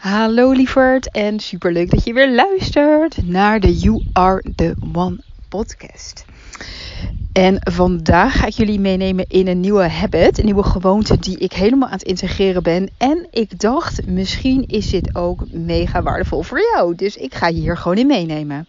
Hallo lieverd en superleuk dat je weer luistert naar de You Are The One podcast. En vandaag ga ik jullie meenemen in een nieuwe habit, een nieuwe gewoonte die ik helemaal aan het integreren ben. En ik dacht, misschien is dit ook mega waardevol voor jou. Dus ik ga je hier gewoon in meenemen.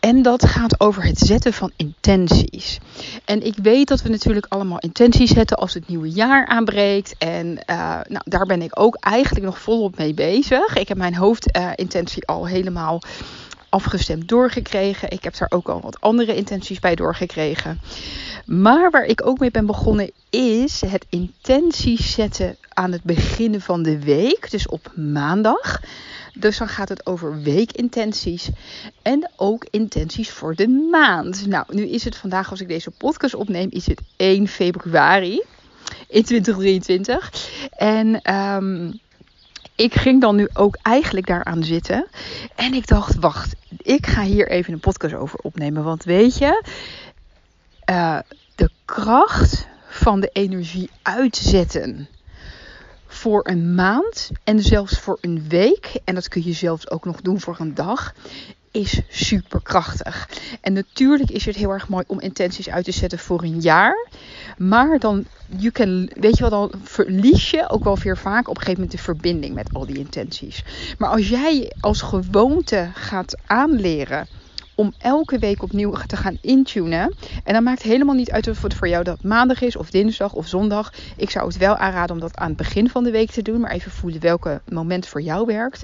En dat gaat over het zetten van intenties. En ik weet dat we natuurlijk allemaal intenties zetten als het nieuwe jaar aanbreekt. En uh, nou, daar ben ik ook eigenlijk nog volop mee bezig. Ik heb mijn hoofdintentie uh, al helemaal afgestemd doorgekregen. Ik heb daar ook al wat andere intenties bij doorgekregen. Maar waar ik ook mee ben begonnen is het intenties zetten aan het begin van de week. Dus op maandag. Dus dan gaat het over weekintenties en ook intenties voor de maand. Nou, nu is het vandaag, als ik deze podcast opneem, is het 1 februari in 2023. En um, ik ging dan nu ook eigenlijk daaraan zitten. En ik dacht, wacht, ik ga hier even een podcast over opnemen. Want weet je, uh, de kracht van de energie uitzetten voor een maand en zelfs voor een week, en dat kun je zelfs ook nog doen voor een dag, is super krachtig. En natuurlijk is het heel erg mooi om intenties uit te zetten voor een jaar. Maar dan, you can, weet je wel, dan verlies je ook wel weer vaak op een gegeven moment de verbinding met al die intenties. Maar als jij als gewoonte gaat aanleren om elke week opnieuw te gaan intunen. En dan maakt helemaal niet uit of het voor jou dat maandag is, of dinsdag of zondag. Ik zou het wel aanraden om dat aan het begin van de week te doen, maar even voelen welke moment voor jou werkt.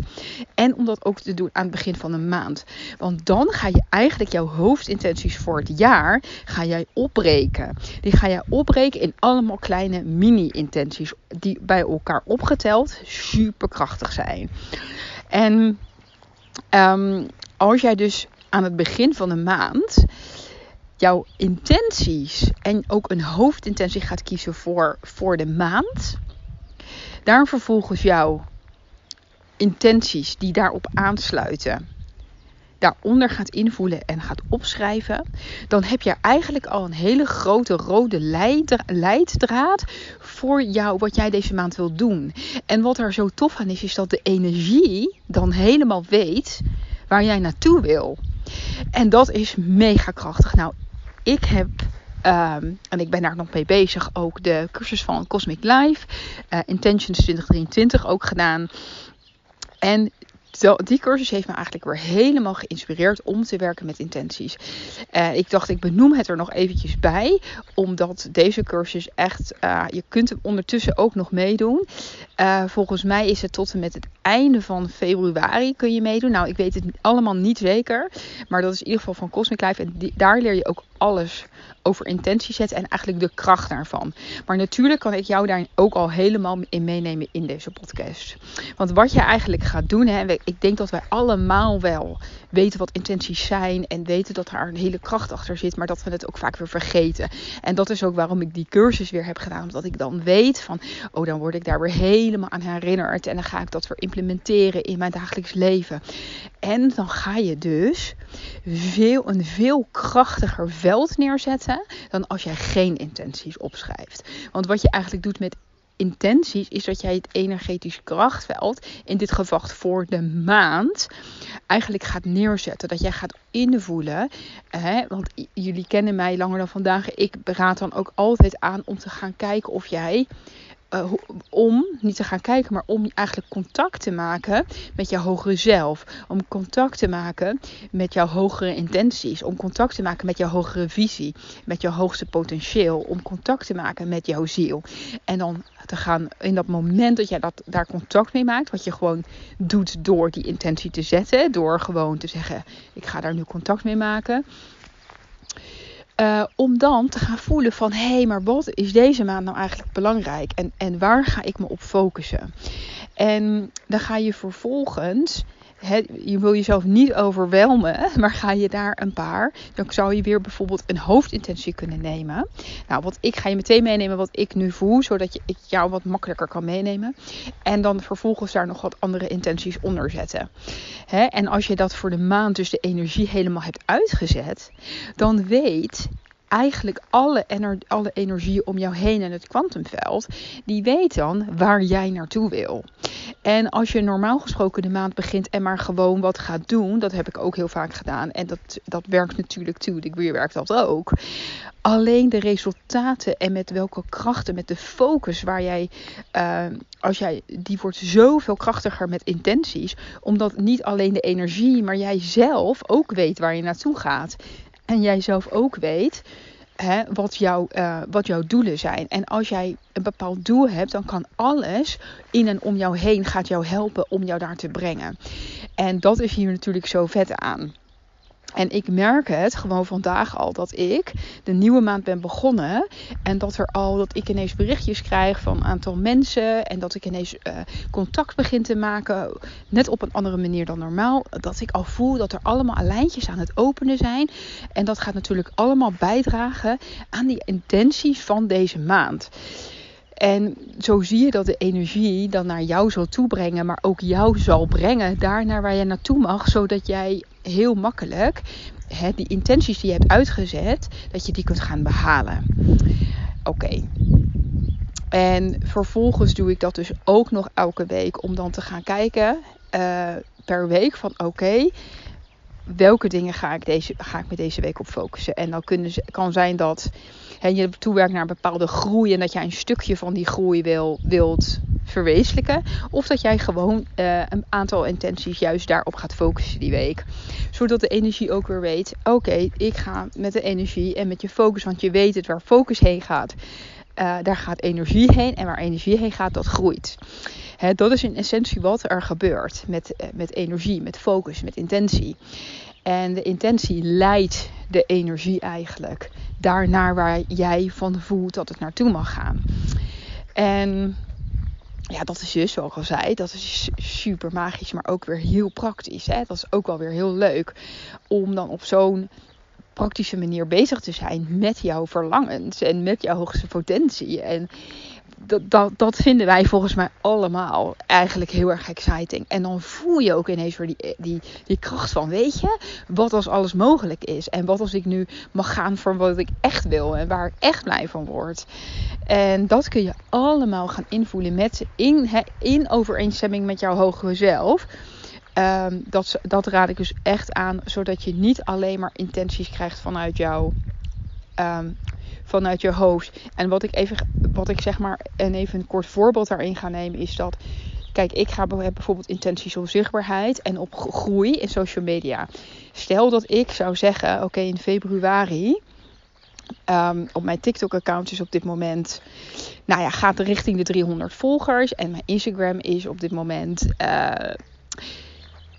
En om dat ook te doen aan het begin van een maand. Want dan ga je eigenlijk jouw hoofdintenties voor het jaar ga jij opbreken. Die ga jij opbreken in allemaal kleine mini-intenties die bij elkaar opgeteld superkrachtig zijn. En um, als jij dus aan het begin van de maand jouw intenties en ook een hoofdintentie gaat kiezen voor, voor de maand. Daar vervolgens jouw intenties die daarop aansluiten, daaronder gaat invoelen en gaat opschrijven, dan heb je eigenlijk al een hele grote rode leiddraad voor jou wat jij deze maand wil doen. En wat er zo tof aan is, is dat de energie dan helemaal weet waar jij naartoe wil. En dat is mega krachtig. Nou, ik heb Um, en ik ben daar nog mee bezig. Ook de cursus van Cosmic Life. Uh, Intentions 2023 ook gedaan. En die cursus heeft me eigenlijk weer helemaal geïnspireerd om te werken met intenties. Uh, ik dacht, ik benoem het er nog eventjes bij, omdat deze cursus echt, uh, je kunt hem ondertussen ook nog meedoen. Uh, volgens mij is het tot en met het einde van februari kun je meedoen. Nou, ik weet het allemaal niet zeker, maar dat is in ieder geval van Cosmic Life en daar leer je ook alles over intentie zetten en eigenlijk de kracht daarvan. Maar natuurlijk kan ik jou daar ook al helemaal in meenemen in deze podcast. Want wat je eigenlijk gaat doen, hè, ik denk dat wij allemaal wel weten wat intenties zijn en weten dat er een hele kracht achter zit, maar dat we het ook vaak weer vergeten. En dat is ook waarom ik die cursus weer heb gedaan, omdat ik dan weet van, oh dan word ik daar weer helemaal aan herinnerd en dan ga ik dat weer implementeren in mijn dagelijks leven. En dan ga je dus veel, een veel krachtiger neerzetten dan als jij geen intenties opschrijft. Want wat je eigenlijk doet met intenties is dat jij het energetisch krachtveld, in dit geval voor de maand, eigenlijk gaat neerzetten. Dat jij gaat invoelen. Hè? Want jullie kennen mij langer dan vandaag. Ik raad dan ook altijd aan om te gaan kijken of jij uh, om niet te gaan kijken, maar om eigenlijk contact te maken met jouw hogere zelf. Om contact te maken met jouw hogere intenties. Om contact te maken met jouw hogere visie. Met jouw hoogste potentieel. Om contact te maken met jouw ziel. En dan te gaan in dat moment dat jij dat, daar contact mee maakt. Wat je gewoon doet door die intentie te zetten. Door gewoon te zeggen: Ik ga daar nu contact mee maken Uh, om dan te gaan voelen van hé, hey, maar wat is deze maand nou eigenlijk belangrijk en, en waar ga ik me op focussen? En dan ga je vervolgens je wil jezelf niet overwelmen, maar ga je daar een paar, dan zou je weer bijvoorbeeld een hoofdintentie kunnen nemen. Nou, wat ik ga je meteen meenemen wat ik nu voel, zodat je, ik jou wat makkelijker kan meenemen. En dan vervolgens daar nog wat andere intenties onder zetten. en als je dat voor de maand dus de energie helemaal hebt uitgezet, dan weet eigenlijk alle, ener alle energie om jou heen in het kwantumveld, die weet dan waar jij naartoe wil. En als je normaal gesproken de maand begint en maar gewoon wat gaat doen, dat heb ik ook heel vaak gedaan. En dat, dat werkt natuurlijk toe. Ik werkt dat ook. Alleen de resultaten en met welke krachten, met de focus waar jij, uh, als jij, die wordt zoveel krachtiger met intenties. Omdat niet alleen de energie, maar jij zelf ook weet waar je naartoe gaat. En jij zelf ook weet hè, wat, jou, uh, wat jouw doelen zijn. En als jij een bepaald doel hebt, dan kan alles in en om jou heen gaat jou helpen om jou daar te brengen. En dat is hier natuurlijk zo vet aan. En ik merk het gewoon vandaag al dat ik de nieuwe maand ben begonnen. En dat er al dat ik ineens berichtjes krijg van een aantal mensen. En dat ik ineens uh, contact begin te maken. Net op een andere manier dan normaal. Dat ik al voel dat er allemaal lijntjes aan het openen zijn. En dat gaat natuurlijk allemaal bijdragen aan die intenties van deze maand. En zo zie je dat de energie dan naar jou zal toebrengen, maar ook jou zal brengen daar naar waar je naartoe mag, zodat jij heel makkelijk hè, die intenties die je hebt uitgezet, dat je die kunt gaan behalen. Oké. En vervolgens doe ik dat dus ook nog elke week om dan te gaan kijken uh, per week van oké, welke dingen ga ik, deze, ga ik me deze week op focussen. En dan kunnen, kan zijn dat hè, je toewerkt naar een bepaalde groei en dat jij een stukje van die groei wil, wilt verwezenlijken. Of dat jij gewoon uh, een aantal intenties juist daarop gaat focussen die week. Zodat de energie ook weer weet: oké, ik ga met de energie en met je focus, want je weet het waar focus heen gaat. Uh, daar gaat energie heen en waar energie heen gaat, dat groeit. Dat is in essentie wat er gebeurt met, uh, met energie, met focus, met intentie. En de intentie leidt de energie eigenlijk daarnaar waar jij van voelt dat het naartoe mag gaan. En ja, dat is dus, zoals al zei, dat is super magisch, maar ook weer heel praktisch. Hè? Dat is ook wel weer heel leuk om dan op zo'n praktische manier bezig te zijn met jouw verlangens en met jouw hoogste potentie. En dat, dat, dat vinden wij volgens mij allemaal eigenlijk heel erg exciting. En dan voel je ook ineens weer die, die, die kracht van, weet je, wat als alles mogelijk is. En wat als ik nu mag gaan voor wat ik echt wil en waar ik echt blij van word. En dat kun je allemaal gaan invoelen met, in, in overeenstemming met jouw hogere zelf. Um, dat, dat raad ik dus echt aan, zodat je niet alleen maar intenties krijgt vanuit jouw um, vanuit je hoofd. En wat ik even, wat ik zeg maar, en even een kort voorbeeld daarin ga nemen, is dat. Kijk, ik ga, bijvoorbeeld intenties op zichtbaarheid en op groei in social media. Stel dat ik zou zeggen: oké, in februari. Um, op mijn TikTok-account is op dit moment. Nou ja, gaat richting de 300 volgers. En mijn Instagram is op dit moment. Uh,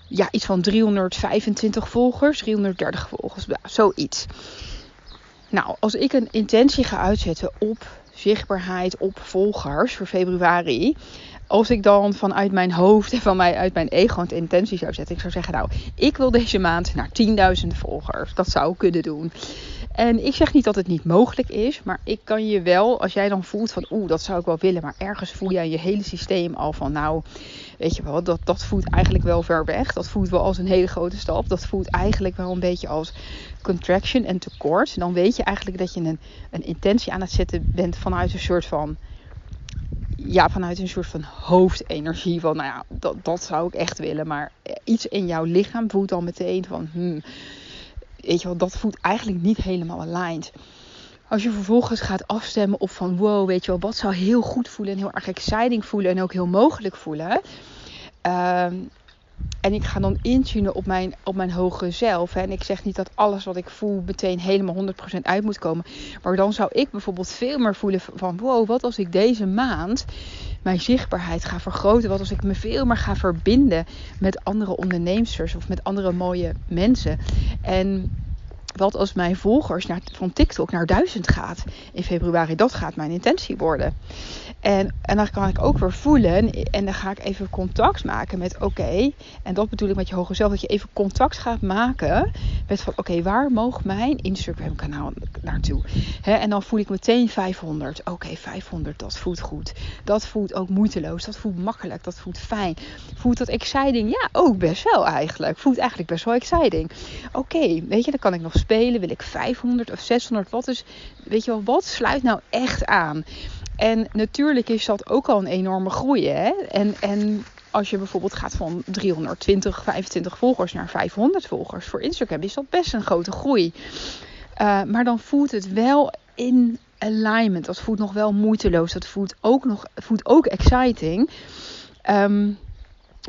ja, iets van 325 volgers, 330 volgers, zoiets. Nou, als ik een intentie ga uitzetten op zichtbaarheid, op volgers voor februari. Als ik dan vanuit mijn hoofd en van mij uit mijn ego een intentie zou zetten. Ik zou zeggen, nou, ik wil deze maand naar 10.000 volgers. Dat zou ik kunnen doen. En ik zeg niet dat het niet mogelijk is, maar ik kan je wel, als jij dan voelt van oeh, dat zou ik wel willen, maar ergens voel jij je hele systeem al van nou, weet je wel, dat, dat voelt eigenlijk wel ver weg. Dat voelt wel als een hele grote stap. Dat voelt eigenlijk wel een beetje als contraction en tekort. Dan weet je eigenlijk dat je een, een intentie aan het zetten bent vanuit een soort van ja, vanuit een soort van hoofdenergie. Van nou ja, dat, dat zou ik echt willen. Maar iets in jouw lichaam voelt dan meteen van. Hmm, weet je wel, dat voelt eigenlijk niet helemaal aligned. Als je vervolgens gaat afstemmen op van wow, weet je wel, wat zou heel goed voelen en heel erg exciting voelen en ook heel mogelijk voelen. Ehm, en ik ga dan intunen op mijn, op mijn hogere zelf. Hè. En ik zeg niet dat alles wat ik voel meteen helemaal 100% uit moet komen. Maar dan zou ik bijvoorbeeld veel meer voelen van wow, wat als ik deze maand mijn zichtbaarheid ga vergroten. Wat als ik me veel meer ga verbinden met andere onderneemsters of met andere mooie mensen. En wat als mijn volgers naar, van TikTok naar 1000 gaat in februari? Dat gaat mijn intentie worden. En, en dan kan ik ook weer voelen. En dan ga ik even contact maken met oké. en dat bedoel ik met je hoger zelf. Dat je even contact gaat maken met van oké, waar mag mijn Instagram kanaal naartoe? en dan voel ik meteen 500. Oké, 500, dat voelt goed. Dat voelt ook moeiteloos. Dat voelt makkelijk. Dat voelt fijn. Voelt dat exciting? Ja, ook best wel eigenlijk. Voelt eigenlijk best wel exciting. Oké, weet je, dan kan ik nog spelen? Wil ik 500 of 600 watt? Dus weet je wel, wat sluit nou echt aan? En natuurlijk is dat ook al een enorme groei. Hè? En, en als je bijvoorbeeld gaat van 320, 25 volgers naar 500 volgers voor Instagram, is dat best een grote groei. Uh, maar dan voelt het wel in alignment. Dat voelt nog wel moeiteloos. Dat voelt ook nog voelt ook exciting. Um,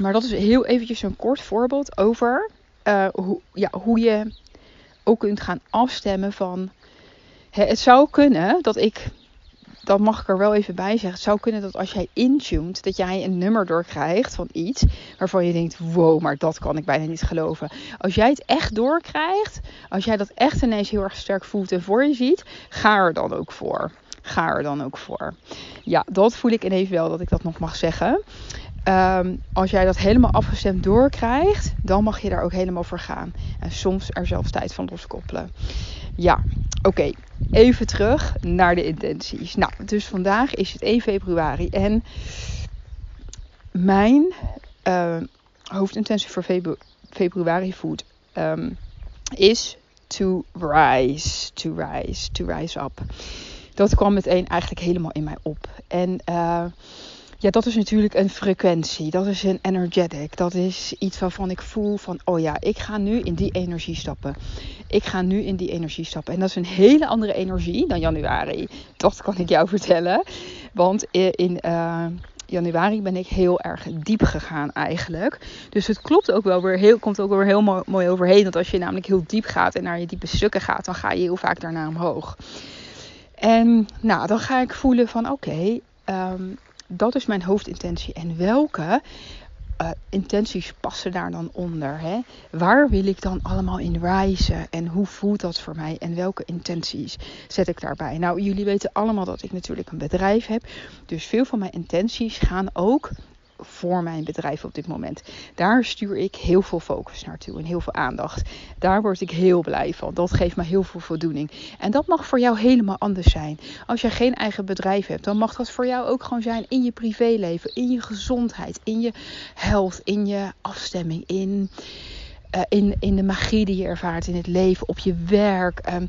maar dat is heel eventjes een kort voorbeeld over uh, hoe, ja, hoe je ook kunt gaan afstemmen van... het zou kunnen dat ik, dat mag ik er wel even bij zeggen. Het zou kunnen dat als jij intuned, dat jij een nummer doorkrijgt van iets waarvan je denkt: wow, maar dat kan ik bijna niet geloven. Als jij het echt doorkrijgt, als jij dat echt ineens heel erg sterk voelt en voor je ziet, ga er dan ook voor. Ga er dan ook voor. Ja, dat voel ik ineens wel dat ik dat nog mag zeggen. Ehm, als jij dat helemaal afgestemd doorkrijgt, dan mag je daar ook helemaal voor gaan. En soms er zelfs tijd van loskoppelen. Ja, oké. Even terug naar de intenties. Nou, dus vandaag is het 1 februari. En mijn uh, hoofdintentie voor februari ehm, is to rise, to rise, to rise up. Dat kwam meteen eigenlijk helemaal in mij op. En... Uh, ja, dat is natuurlijk een frequentie. Dat is een energetic. Dat is iets waarvan ik voel van, oh ja, ik ga nu in die energie stappen. Ik ga nu in die energie stappen. En dat is een hele andere energie dan januari. Dat kan ik jou vertellen. Want in uh, januari ben ik heel erg diep gegaan eigenlijk. Dus het klopt ook wel weer heel, komt ook weer heel mooi overheen. Want als je namelijk heel diep gaat en naar je diepe stukken gaat, dan ga je heel vaak daarna omhoog. En nou, dan ga ik voelen van oké, ehm, dat is mijn hoofdintentie. En welke uh, intenties passen daar dan onder? Hè? Waar wil ik dan allemaal in reizen? En hoe voelt dat voor mij? En welke intenties zet ik daarbij? Nou, jullie weten allemaal dat ik natuurlijk een bedrijf heb. Dus veel van mijn intenties gaan ook voor mijn bedrijf op dit moment. Daar stuur ik heel veel focus naartoe en heel veel aandacht. Daar word ik heel blij van. Dat geeft me heel veel voldoening. En dat mag voor jou helemaal anders zijn. Als je geen eigen bedrijf hebt, dan mag dat voor jou ook gewoon zijn in je privéleven, in je gezondheid, in je health, in je afstemming, in, uh, in, in de magie die je ervaart in het leven, op je werk. Um,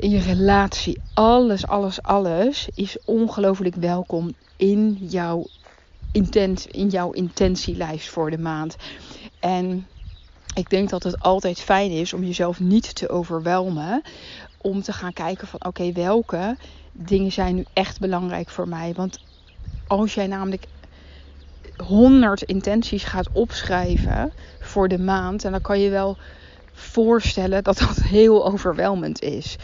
in je relatie, alles, alles, alles is ongelooflijk welkom in jouw intent, in jouw intentielijst voor de maand. En ik denk dat het altijd fijn is om jezelf niet te overwelmen. Om te gaan kijken van oké, welke dingen zijn nu echt belangrijk voor mij. Want als jij namelijk 100 intenties gaat opschrijven voor de maand. Dan kan je wel voorstellen dat dat heel overweldigend is.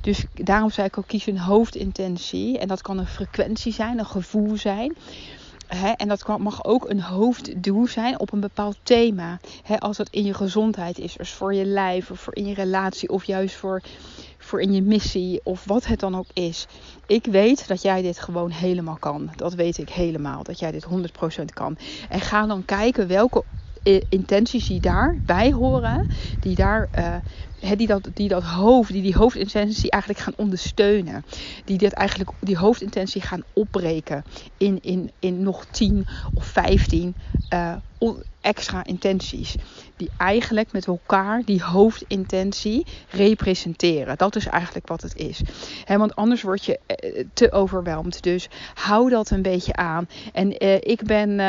Dus daarom zei ik ook kies een hoofdintentie. En dat kan een frequentie zijn, een gevoel zijn en dat mag ook een hoofddoel zijn op een bepaald thema. als het in je gezondheid is, dus voor je lijf of voor in je relatie of juist voor, voor in je missie of wat het dan ook is. Ik weet dat jij dit gewoon helemaal kan. Dat weet ik helemaal, dat jij dit 100% kan. En ga dan kijken welke intenties die daarbij horen, die daar uh, die, dat, die dat hoofd, die die hoofdintentie eigenlijk gaan ondersteunen. Die dat eigenlijk, die hoofdintentie gaan opbreken in, in, in nog 10 of 15 uh, extra intenties. Die eigenlijk met elkaar die hoofdintentie representeren. Dat is eigenlijk wat het is. He, want anders word je eh, te overweldigd. Dus hou dat een beetje aan. En eh, ik, ben,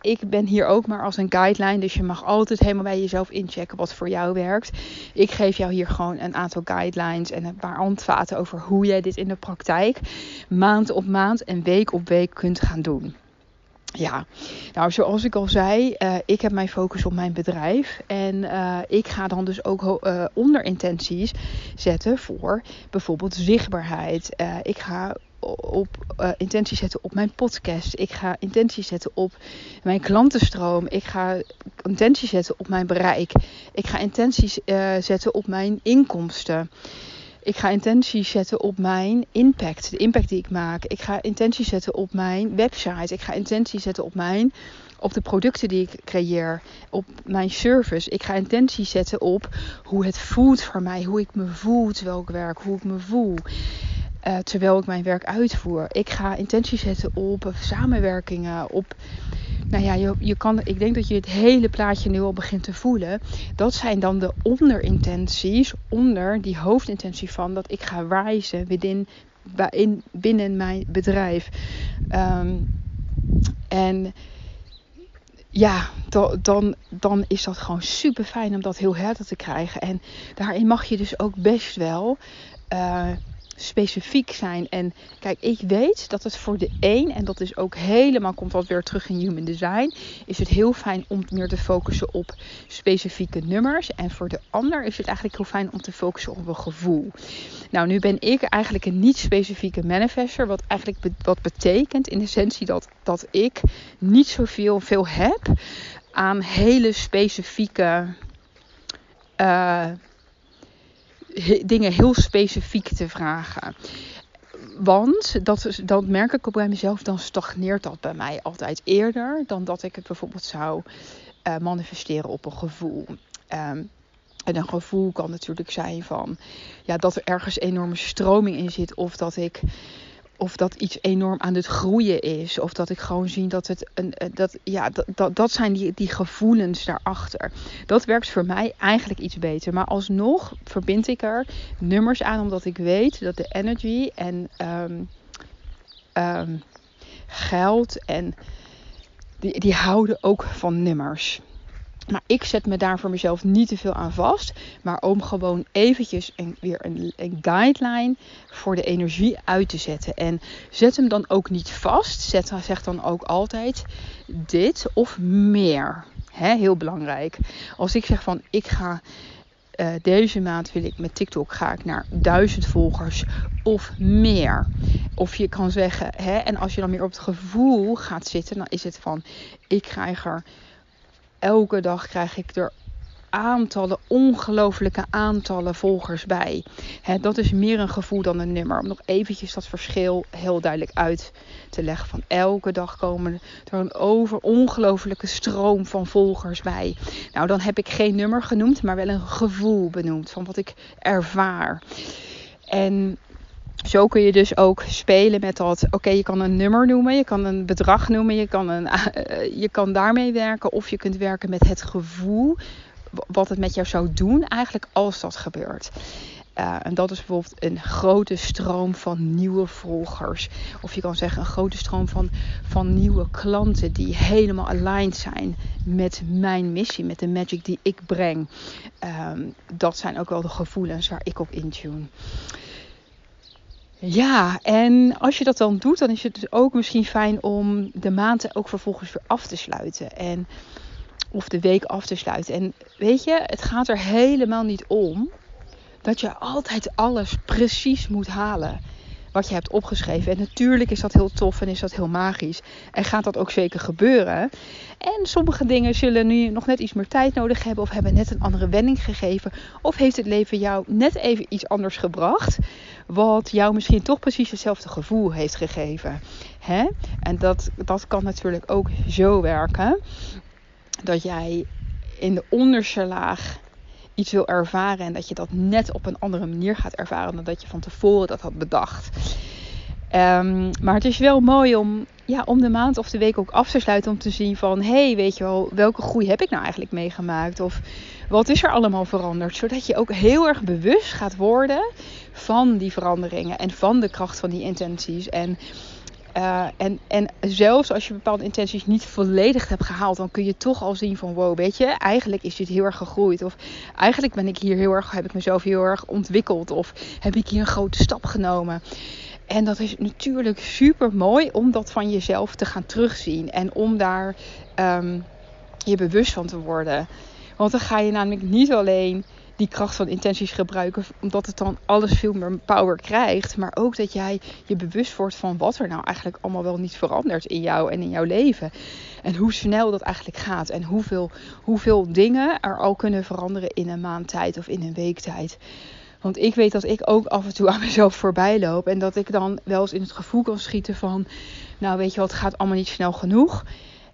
ik ben hier ook maar als een guideline. Dus je mag altijd helemaal bij jezelf inchecken wat voor jou werkt. Ik geef jou hier gewoon een aantal guidelines en een paar handvaten over hoe jij dit in de praktijk maand op maand en week op week kunt gaan doen. Ja, nou zoals ik al zei, uh, ik heb mijn focus op mijn bedrijf. En uh, ik ga dan dus ook uh, onderintenties zetten voor bijvoorbeeld zichtbaarheid. ik ga op uh, intentie zetten op mijn podcast. Ik ga intentie zetten op mijn klantenstroom. Ik ga intentie zetten op mijn bereik. Ik ga intenties uh, zetten op mijn inkomsten. Ik ga intenties zetten op mijn impact, de impact die ik maak. Ik ga intenties zetten op mijn website. Ik ga intenties zetten op mijn op de producten die ik creëer, op mijn service. Ik ga intenties zetten op hoe het voelt voor mij, hoe ik me voel terwijl ik werk, hoe ik me voel. Uh, terwijl ik mijn werk uitvoer. Ik ga intenties zetten op samenwerkingen, op nou ja, je, je kan, ik denk dat je het hele plaatje nu al begint te voelen. Dat zijn dan de onderintenties onder die hoofdintentie van dat ik ga wijzen binnen, binnen mijn bedrijf. Um, en ja, dan, dan is dat gewoon super fijn om dat heel helder te krijgen. En daarin mag je dus ook best wel. Uh, specifiek zijn. En kijk, ik weet dat het voor de een, en dat is ook helemaal, komt dat weer terug in human design, is het heel fijn om meer te focussen op specifieke nummers. En voor de ander is het eigenlijk heel fijn om te focussen op een gevoel. Nou, nu ben ik eigenlijk een niet-specifieke manifester, wat eigenlijk wat betekent in essentie dat, dat ik niet zoveel veel heb aan hele specifieke. Uh, dingen heel specifiek te vragen. Want dat, dat merk ik ook bij mezelf, dan stagneert dat bij mij altijd eerder dan dat ik het bijvoorbeeld zou uh, manifesteren op een gevoel. Um, en een gevoel kan natuurlijk zijn van ja, dat er ergens enorme stroming in zit, of dat ik of dat iets enorm aan het groeien is. Of dat ik gewoon zie dat het een. Eh, dat, ja, dat, dat, dat zijn die, die gevoelens daarachter. Dat werkt voor mij eigenlijk iets beter. Maar alsnog verbind ik er nummers aan, omdat ik weet dat de energy en um, um, geld en. Die, die houden ook van nummers. Maar ik zet me daar voor mezelf niet te veel aan vast. Maar om gewoon eventjes een, weer een, een, guideline voor de energie uit te zetten. En zet hem dan ook niet vast. Zet, zeg dan ook altijd dit of meer. heel belangrijk. Als ik zeg van ik ga uh, deze maand wil ik met TikTok ga ik naar duizend volgers of meer. Of je kan zeggen, en als je dan meer op het gevoel gaat zitten, dan is het van ik krijg er elke dag krijg ik er aantallen, ongelooflijke aantallen volgers bij. dat is meer een gevoel dan een nummer. Om nog eventjes dat verschil heel duidelijk uit te leggen. Van elke dag komen er een over ongelooflijke stroom van volgers bij. Nou, dan heb ik geen nummer genoemd, maar wel een gevoel benoemd. Van wat ik ervaar. En zo kun je dus ook spelen met dat. Oké, je kan een nummer noemen, je kan een bedrag noemen, je kan, een, uh, je kan daarmee werken. Of je kunt werken met het gevoel wat het met jou zou doen eigenlijk als dat gebeurt. Uh, en dat is bijvoorbeeld een grote stroom van nieuwe volgers. Of je kan zeggen een grote stroom van, van nieuwe klanten die helemaal aligned zijn met mijn missie, met de magic die ik breng. Um, dat zijn ook wel de gevoelens waar ik op intune. Ja, en als je dat dan doet, dan is het dus ook misschien fijn om de maanden ook vervolgens weer af te sluiten. En, of de week af te sluiten. En weet je, het gaat er helemaal niet om dat je altijd alles precies moet halen wat je hebt opgeschreven. En natuurlijk is dat heel tof en is dat heel magisch. En gaat dat ook zeker gebeuren. En sommige dingen zullen nu nog net iets meer tijd nodig hebben. Of hebben net een andere wending gegeven. Of heeft het leven jou net even iets anders gebracht. Wat jou misschien toch precies hetzelfde gevoel heeft gegeven. Hè? En dat, dat kan natuurlijk ook zo werken. Dat jij in de onderste laag iets wil ervaren en dat je dat net op een andere manier gaat ervaren dan dat je van tevoren dat had bedacht. Um, maar het is wel mooi om, ja, om de maand of de week ook af te sluiten om te zien van hey, weet je wel, welke groei heb ik nou eigenlijk meegemaakt? Of wat is er allemaal veranderd? Zodat je ook heel erg bewust gaat worden van die veranderingen en van de kracht van die intenties. En uh, en, en zelfs als je bepaalde intenties niet volledig hebt gehaald, dan kun je toch al zien van wow, weet je, eigenlijk is dit heel erg gegroeid. Of eigenlijk ben ik hier heel erg, heb ik mezelf heel erg ontwikkeld. Of heb ik hier een grote stap genomen. En dat is natuurlijk super mooi om dat van jezelf te gaan terugzien. En om daar um, je bewust van te worden. Want dan ga je namelijk niet alleen die kracht van intenties gebruiken. Omdat het dan alles veel meer power krijgt. Maar ook dat jij je bewust wordt van wat er nou eigenlijk allemaal wel niet verandert in jou en in jouw leven. En hoe snel dat eigenlijk gaat. En hoeveel, hoeveel dingen er al kunnen veranderen in een maand tijd of in een week tijd. Want ik weet dat ik ook af en toe aan mezelf voorbij loop. En dat ik dan wel eens in het gevoel kan schieten van... Nou weet je wat, gaat allemaal niet snel genoeg.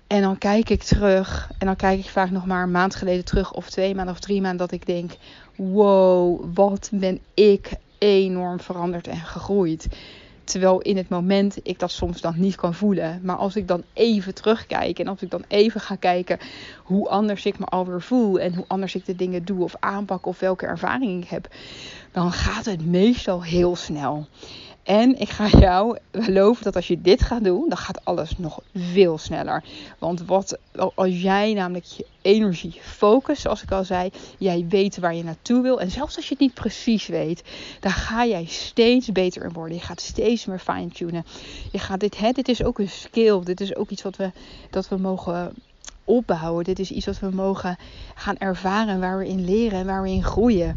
En dan kijk ik terug. En dan kijk ik vaak nog maar een maand geleden terug. Of twee maanden of drie maanden. Dat ik denk, wow, wat ben ik enorm veranderd en gegroeid. Terwijl in het moment ik dat soms dan niet kan voelen. Maar als ik dan even terugkijk en als ik dan even ga kijken hoe anders ik me alweer voel en hoe anders ik de dingen doe of aanpak of welke ervaring ik heb, dan gaat het meestal heel snel. En ik ga jou geloven dat als je dit gaat doen, dan gaat alles nog veel sneller. Want wat, als jij namelijk je energie focust, zoals ik al zei, jij weet waar je naartoe wil. En zelfs als je het niet precies weet, dan ga jij steeds beter in worden. Je gaat steeds meer fine-tunen. Je gaat dit, hè, dit is ook een skill. Dit is ook iets wat we, dat we mogen opbouwen. Dit is iets wat we mogen gaan ervaren, waar we in leren en waar we in groeien.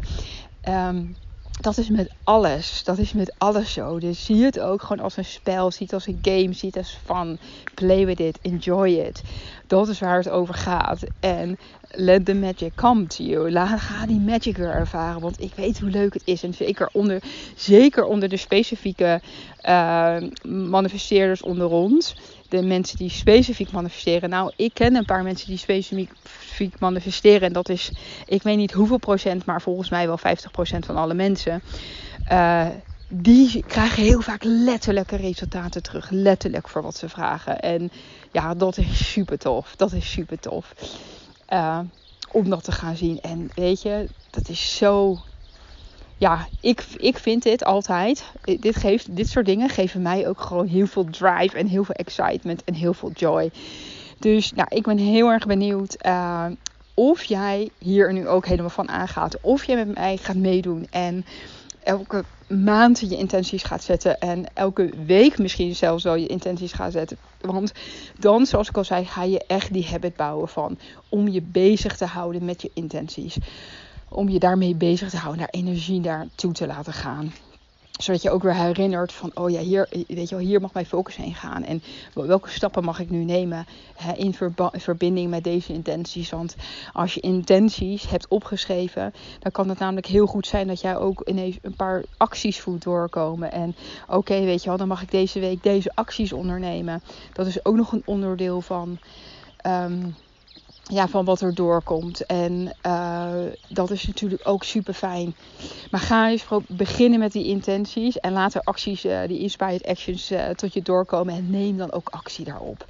Um, dat is met alles. Dat is met alles zo. Dus zie het ook gewoon als een spel. Zie het als een game. Zie het als fun. Play with it. Enjoy it. Dat is waar het over gaat. En let the magic come to you. Laat, ga die magic weer ervaren. Want ik weet hoe leuk het is. En zeker onder, zeker onder de specifieke uh, manifesteerders onder ons. De mensen die specifiek manifesteren. Nou, ik ken een paar mensen die specifiek manifesteren. En dat is, ik weet niet hoeveel procent, maar volgens mij wel 50 procent van alle mensen. Uh, die krijgen heel vaak letterlijke resultaten terug. Letterlijk voor wat ze vragen. En ja, dat is super tof. Dat is super tof. Uh, om dat te gaan zien. En weet je, dat is zo. Ja, ik, ik vind dit altijd. Dit, geeft, dit soort dingen geven mij ook gewoon heel veel drive en heel veel excitement en heel veel joy. Dus nou, ik ben heel erg benieuwd uh, of jij hier nu ook helemaal van aangaat. Of jij met mij gaat meedoen en elke maand je intenties gaat zetten. En elke week misschien zelfs wel je intenties gaat zetten. Want dan, zoals ik al zei, ga je echt die habit bouwen van om je bezig te houden met je intenties. Om je daarmee bezig te houden, daar energie naartoe te laten gaan zodat je ook weer herinnert van, oh ja, hier, weet je wel, hier mag mijn focus heen gaan. En welke stappen mag ik nu nemen in verbinding met deze intenties. Want als je intenties hebt opgeschreven, dan kan het namelijk heel goed zijn dat jij ook ineens een paar acties voelt doorkomen. En oké, weet je wel, dan mag ik deze week deze acties ondernemen. Dat is ook nog een onderdeel van... Um, ja, van wat er doorkomt. En uh, dat is natuurlijk ook super fijn. Maar ga eens beginnen met die intenties. En laat er acties, uh, die inspired actions, uh, tot je doorkomen. En neem dan ook actie daarop.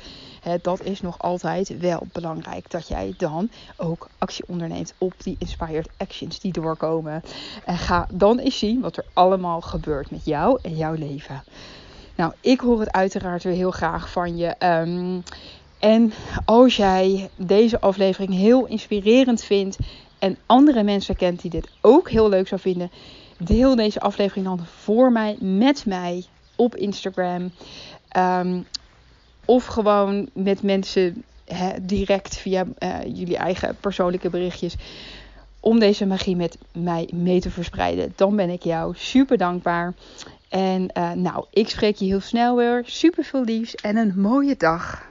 Dat is nog altijd wel belangrijk. Dat jij dan ook actie onderneemt op die inspired actions die doorkomen. En ga dan eens zien wat er allemaal gebeurt met jou en jouw leven. Nou, ik hoor het uiteraard weer heel graag van je. Um, en als jij deze aflevering heel inspirerend vindt en andere mensen kent die dit ook heel leuk zou vinden, deel deze aflevering dan voor mij, met mij op Instagram. Um, of gewoon met mensen direct via uh, jullie eigen persoonlijke berichtjes. Om deze magie met mij mee te verspreiden. Dan ben ik jou super dankbaar. En uh, nou, ik spreek je heel snel weer. Super veel liefs en een mooie dag.